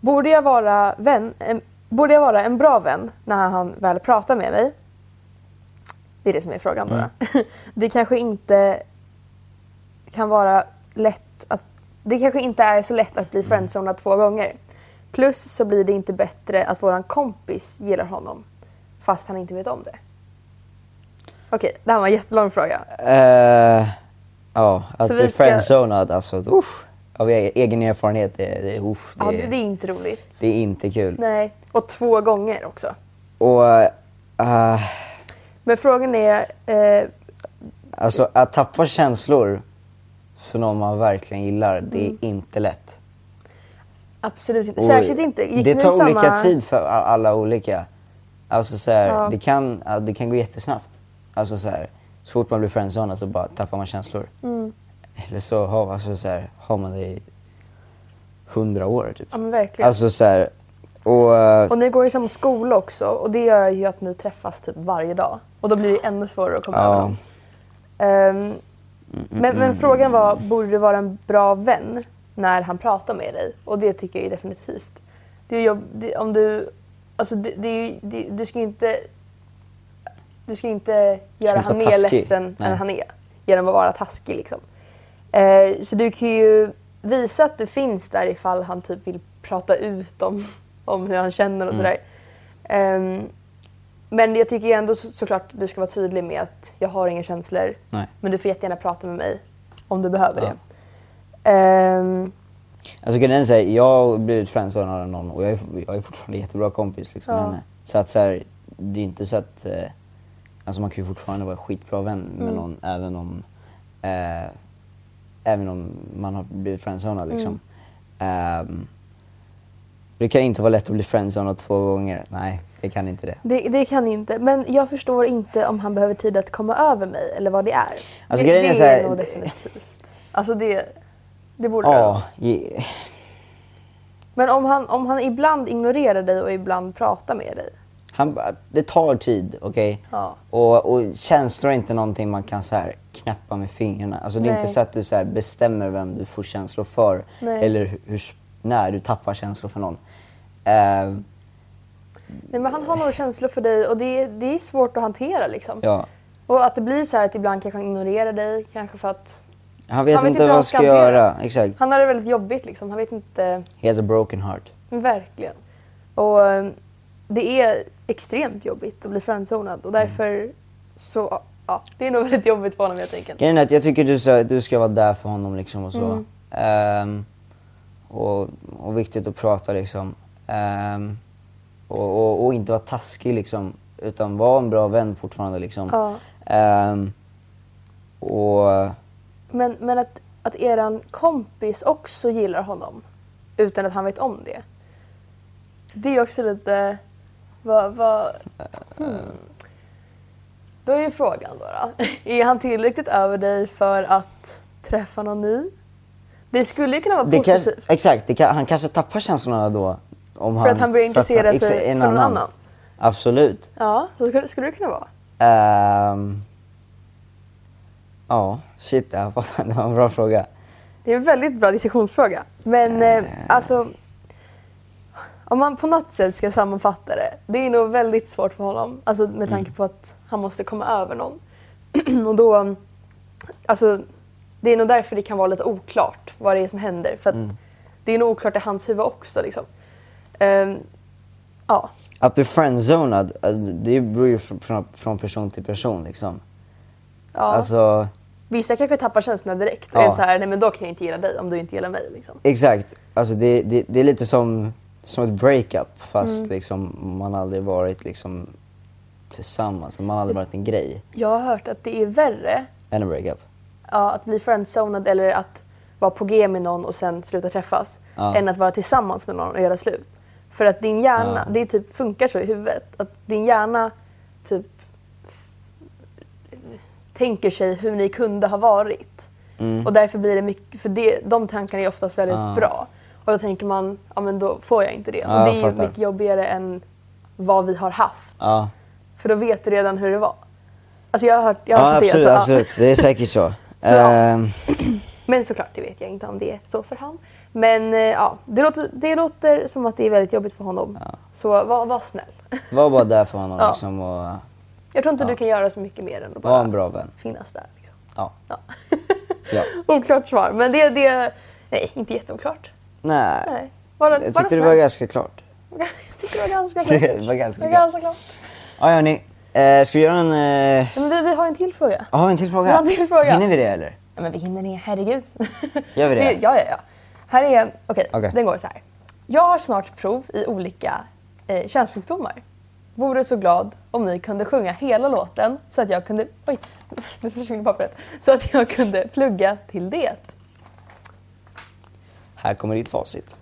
Borde jag vara, vän, en, borde jag vara en bra vän när han väl pratar med mig? Det är det som är frågan bara. Det kanske inte kan vara lätt att... Det kanske inte är så lätt att bli friendzonad två gånger. Plus så blir det inte bättre att våran kompis gillar honom fast han inte vet om det. Okej, det här var en jättelång fråga. Eh, ja, att Så bli ska- friendzonad, alltså uff, av e- egen erfarenhet, det, det, uff, det, Ja, det, det är inte roligt. det är inte kul. Nej, och två gånger också. Och eh, Men frågan är, eh, alltså att tappa känslor för någon man verkligen gillar, det är Mm. inte lätt. absolut inte. Särskilt inte. Gick det tar samma... olika tid för alla olika. Alltså så här, Ja. det, kan, det kan gå jättesnabbt. Alltså så här, så fort man blir friendzonad så bara tappar man känslor. Mm. Eller så har, alltså så här, har man det i hundra år typ. Ja men verkligen. Alltså så här, och... eh, Och ni går i samma skola också och det gör ju att ni träffas typ varje dag. Och då blir det ännu svårare att komma Ja. över dem. Ehm, men, men frågan var, borde du vara en bra vän när han pratar med dig? Och det tycker jag ju definitivt. Det jobb, det, om du, alltså det, det det, du ska ju inte, du ska inte göra han vara mer ledsen Nej. än han är. Genom att vara taskig liksom. Eh, så du kan ju visa att du finns där ifall han typ vill prata ut om, om hur han känner och Mm. sådär. Men jag tycker ändå så, såklart du ska vara tydlig med att jag har inga känslor. Nej. Men du får jättegärna prata med mig om du behöver Ja. det. Ehm, Alltså är så här, jag har blivit friendzonad av någon och jag är, jag är fortfarande jättebra kompis liksom med Ja. henne. Så att så här, det är inte så att, eh, alltså man kan ju fortfarande vara skitbra vän med Mm. någon även om, eh, även om man har blivit friendzonad liksom. Ehm, det kan inte vara lätt att bli friendzonad två gånger, nej det kan inte det. det, det kan inte. Men jag förstår inte om han behöver tid att komma över mig eller vad det är. Alltså, det, grejen är så här- nog definitivt. Alltså det, det borde Ja, ge- Men om han, om han ibland ignorerar dig och ibland pratar med dig. han, det tar tid, okej? Ja. Och, och känslor är inte någonting man kan så här knäppa med fingrarna. Alltså det är Nej. inte så att du så bestämmer vem du får känslor för. Nej. Eller hur, när du tappar känslor för någon. Eh, Nej, men han har nog känslor för dig och det, det är svårt att hantera liksom. ja. Och att det blir så här att ibland kanske han ignorerar dig, kanske för att Han vet Han vet inte inte vad han ska göra. Exakt. han har det väldigt jobbigt liksom. Han vet inte, He has a broken heart. verkligen. Och eh, det är extremt jobbigt att bli friendzonad och därför så, ja, det är nog väldigt jobbigt för honom helt enkelt. Grejen är att jag tycker du ska, du ska vara där för honom liksom och så. Mm. Ehm, och, och viktigt att prata liksom. Ehm, och, och, och inte vara taskig liksom. Utan vara en bra vän fortfarande liksom. Ja. Ehm, och Men, men att, att eran kompis också gillar honom. utan att han vet om det. Det är också lite... Vad... vad hmm. Då är ju frågan då, då. Är han tillräckligt över dig för att träffa någon ny? Det skulle ju kunna vara Det kan, positivt. exakt, det kan, han kanske tappar känslorna då. Om För att han börjar intressera sig för någon annan. Absolut. Ja, så skulle- skulle det kunna vara. Ehm, ja, shit, det var en bra fråga. Det är en väldigt bra diskussionsfråga. Men eh, alltså, om man på något sätt ska sammanfatta det. Det är nog väldigt svårt för honom. Alltså med tanke på att han måste komma över någon. och då, alltså, det är nog därför det kan vara lite oklart vad det är som händer. För att det är nog oklart i hans huvud också. Liksom. Ehm, ja, Att bli friendzonad, eh, det beror ju från- från person till person liksom. ja. Alltså, Vissa kanske tappar känslorna direkt och Ja. är så här, nej men då kan jag inte gilla dig om du inte gillar mig. Liksom. exakt. Alltså det, det, det är lite som, som ett breakup fast Mm. liksom man aldrig varit liksom tillsammans, man har aldrig varit en grej Jag har hört att det är värre än en breakup. ja, att bli friendzonad eller att vara på G med någon och sen sluta träffas Ja. än att vara tillsammans med någon och göra slut. För att din hjärna, Ja. det typ funkar så i huvudet, att din hjärna typ tänker sig hur ni kunde ha varit. Mm. Och därför blir det mycket, för det, de tankarna är oftast väldigt Ja. bra. Och då tänker man, ja men då får jag inte det. Ja, och det är ju mycket jobbigare än vad vi har haft. Ja, För då vet du redan hur det var. Alltså jag har hört, jag har ja hört absolut, det. så, ja. absolut. Det är säkert så. Så. Ehm, Men såklart, det vet jag inte om det är så för han. Men eh, ja, det låter, det låter som att det är väldigt jobbigt för honom. Så var, var snäll. var bara där för honom Ja. liksom och Jag tror inte Ja. du kan göra så mycket mer än att var en bara bra vän. finnas där. Liksom. Ja. Ja. ja. Oklart svar, men det, det nej, inte jätteoklart. Nej, Nej. Var, jag tyckte det var ganska klart. Jag tyckte det var ganska klart. Det var ganska Det var klart. ganska klart. Ja, hörni. Eh, ska vi göra en... Eh, Men vi, vi har en till fråga. har vi en till fråga? Vi har en till fråga. Hinner vi det eller? Ja, men vi hinner det, herregud. Gör vi det? Ja, ja, ja. Här är, okej, Okej. den går så här. Jag har snart prov i olika eh, könssjukdomar. Vore så glad om ni kunde sjunga hela låten så att jag kunde, oj, nu försvinner pappret, så att jag kunde plugga till det. Här kommer ditt facit.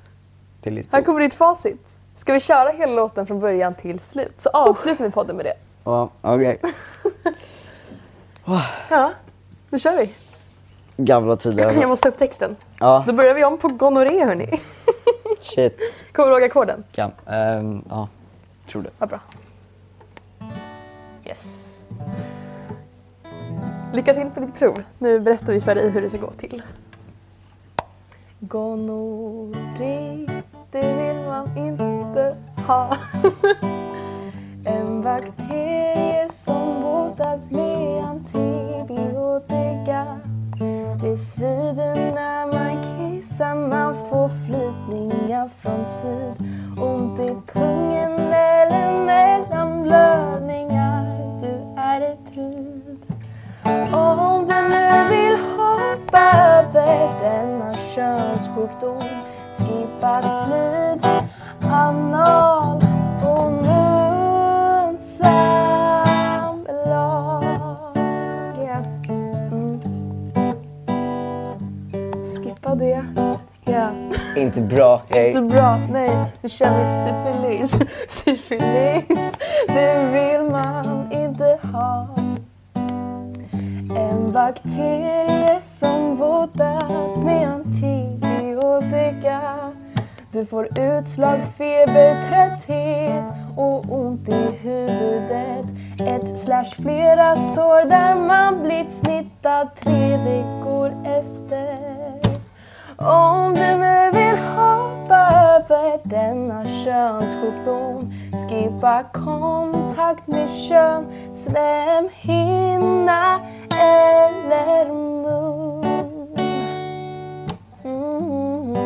Till ditt Här kommer ditt facit. Ska vi köra hela låten från början till slut? Så avslutar vi podden med det. Ja, okej. Ja, nu kör vi. Gamla tider. Jag måste upp texten. Ja, Då börjar vi om på gonorré hörni. shit. Kommer du ihåg ackorden? Gam ehm, ja, tror det. Vad bra. Yes. Lycka till på ditt prov. Nu berättar vi för dig hur det ska gå till. Gonorré, det vill man inte ha. En bakterie som botas med antibiotika. Det svider när man samma man får flytningar från syd. Ont i pungen eller mellan blödningar. Du är ett pryd. Om du nu vill hoppa över denna könssjukdom skippa slid, anal och nu Inte bra. Hej. Inte bra, nej. Du känner syfilis. Syfilis, det vill man inte ha. En bakterie som botas med antibiotika. Du får utslag, feber, trötthet och ont i huvudet. Ett slash flera sår där man blivit smittad tre veckor efter. Om du nu vill hoppa över denna könssjukdom Skippa kontakt med kön, slemhinna eller mun mm.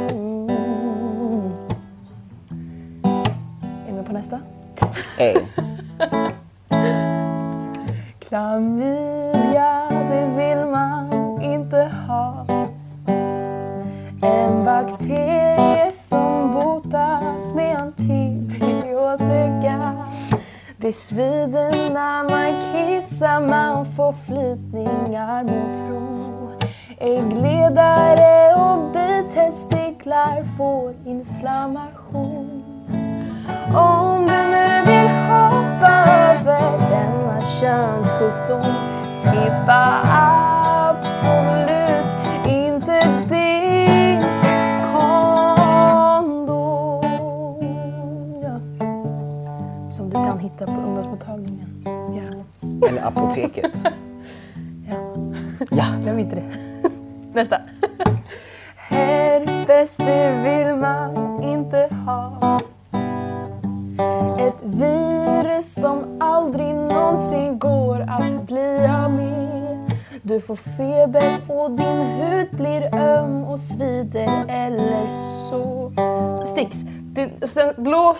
Är ni med på nästa? Hej. Klamydia,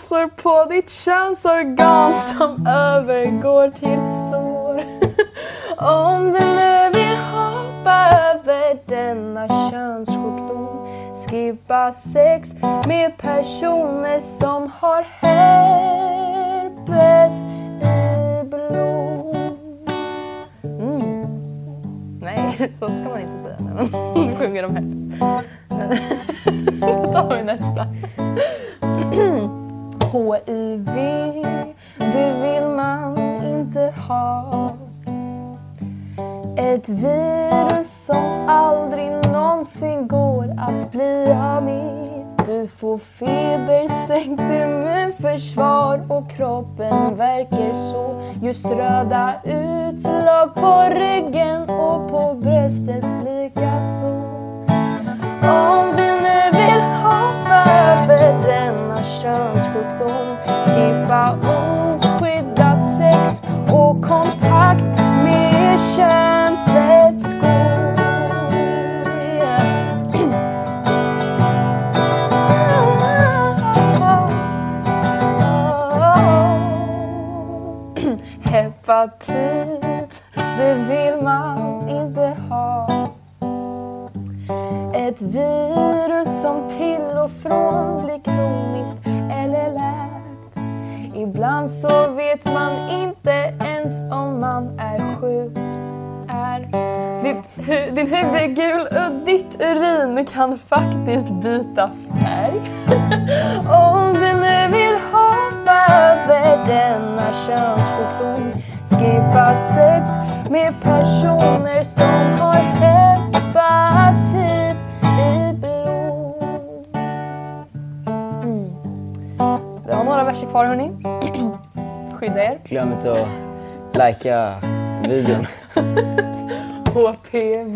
sen blåsor på ditt könsorgan som övergår till sår. Om du nu vill hoppa över denna könssjukdom Skippa sex med personer som har herpes i blod mm. Nej, så ska man inte säga när man sjunger om herpes. Då tar vi nästa. HIV, det vill man inte ha. Ett virus som aldrig någonsin går att bli av med. Du får feber, sänkt immunförsvar och kroppen verkar så. Just röda utslag på ryggen och på bröstet likaså. Om du nu vill hoppa över denna könssjukdom slippa oskyddat sex och kontakt med könsvätskor. Hepatit, det vill man inte ha. Ett virus som till och från Ibland så vet man inte ens om man är sjuk. Är ditt, hu- din hud är gul och ditt urin kan faktiskt byta färg. om du nu vill hoppa över denna könssjukdom skippa sex med personer som har hepat Verser kvar hörni. Skydda er. Glöm inte att likea videon. HPV,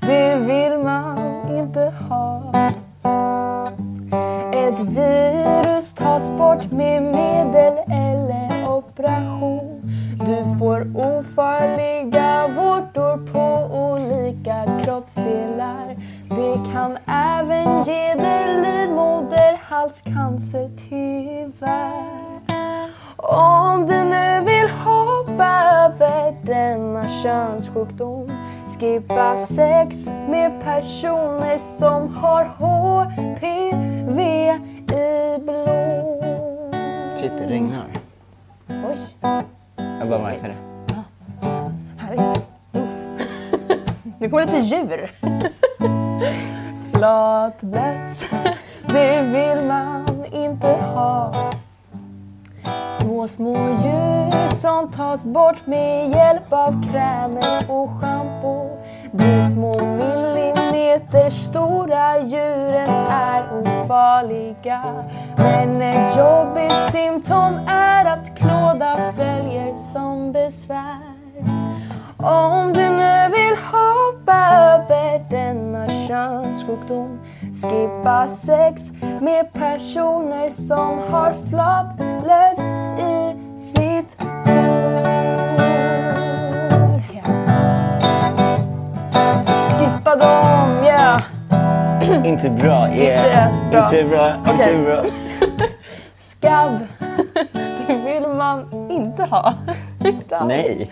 det vill man inte ha. Ett virus tas bort med medel eller operation. Du får ofarliga vårtor på olika kroppsdelar. Det kan även ge dig livmoderhalscancer tyvärr. Om du nu vill hoppa över denna könssjukdom Skippa sex med personer som har HPV i blod Shit, det regnar. Oj, Jag bara märkte det. härligt. Nu kommer lite djur. Flatbäs, det vill man inte ha. Små, små djur som tas bort med hjälp av krämer och schampo. De små millimeter stora djuren är ofarliga. Men ett jobbigt symptom är att klåda följer som besvär. Om du nu könssjukdom Skippa sex med personer som har flatlös i sitt hår. Skippa dem, ja! Inte bra, yeah. Inte bra. Inte bra, Okej. inte bra. Skabb, det vill man inte ha. Inte alls. Nej.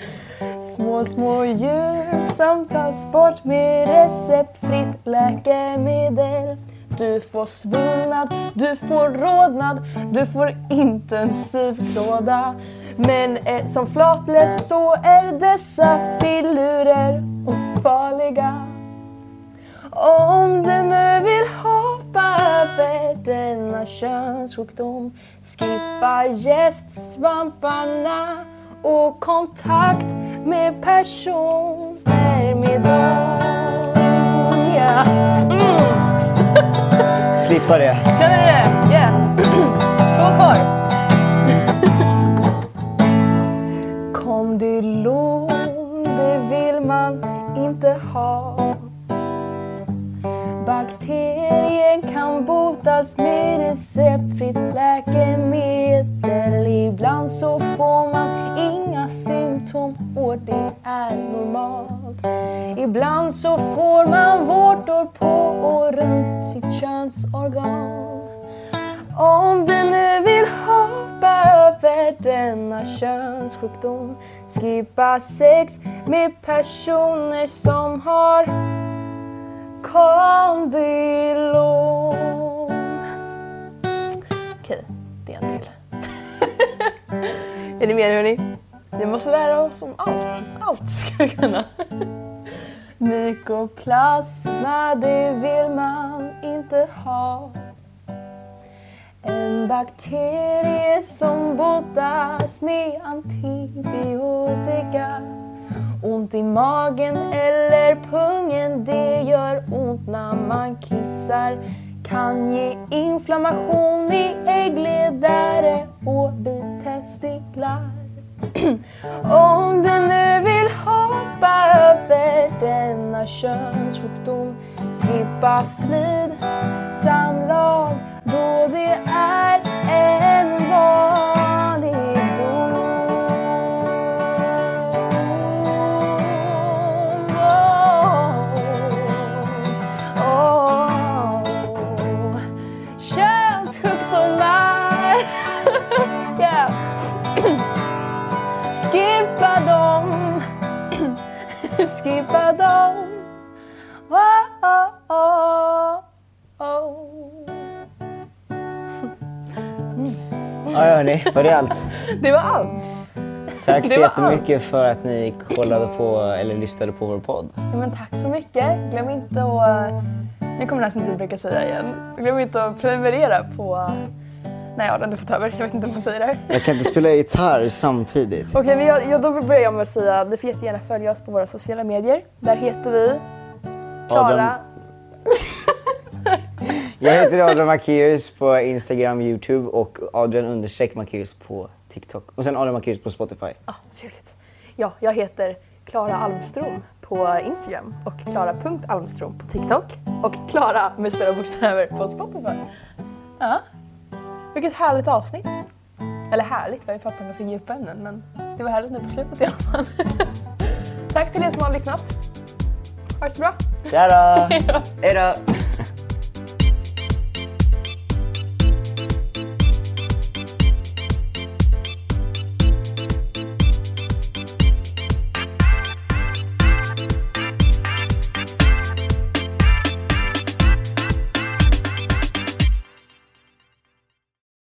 Små, små djur som tas bort med receptfritt läkemedel. Du får svullnad, du får rodnad, du får intensivklåda. Men eh, som flatlös så är dessa filurer ofarliga. Om du nu vill hoppa över denna könssjukdom Skippa gästsvamparna och kontakt med personer med dem Ja. Mm. Slippa det. Känner du det? Yeah. Stå kvar. Kondylom, det vill man inte ha. Bakterien kan botas med receptfritt läkemedel. Ibland så får man inga symptom och det är normalt. Ibland så får man vårtor på och runt sitt könsorgan. Om du nu vill hoppa över denna könssjukdom Skippa sex med personer som har kondylom Okej, det är en till. är ni med hörni? Vi måste lära oss om allt. Allt ska vi kunna. Mykoplasma, det vill man inte ha. En bakterie som botas med antibiotika. Ont i magen eller pungen, det gör ont när man kissar. Kan ge inflammation i äggledare och bitestiklar. Om du nu vill hoppa över denna könssjukdom Skippa slid, samlag då det är en val. Skippa dem oh, oh, oh, oh. Ja, hörni, var det allt? Det var allt. Tack Det så jättemycket för att ni kollade på eller lyssnade på vår podd. Ja, men tack så mycket. Glöm inte att... Nu kommer nästan inte brukar säga igen. Glöm inte att prenumerera på... Nej, Adam, du får ta över. Jag vet inte om man säger det här. Jag kan inte spela gitarr samtidigt. Okej, men jag, jag, då börjar jag med att säga ni får jättegärna följa oss på våra sociala medier. Där heter vi Klara... Jag heter Adrian Macéus på Instagram, Youtube och Adrian understreck Macéus på TikTok. Och sen Adrian Macéus på Spotify. Ah, trevligt. Ja, jag heter Klara Almström på Instagram och Klara.almström på TikTok och Klara med stora bokstäver på Spotify. Ja, vilket härligt avsnitt. Eller härligt, vi har ju pratat om så djupa ämnen men det var härligt nu på slutet i alla fall. Tack till er som har lyssnat. Ha det så bra. Tja då. Hej då!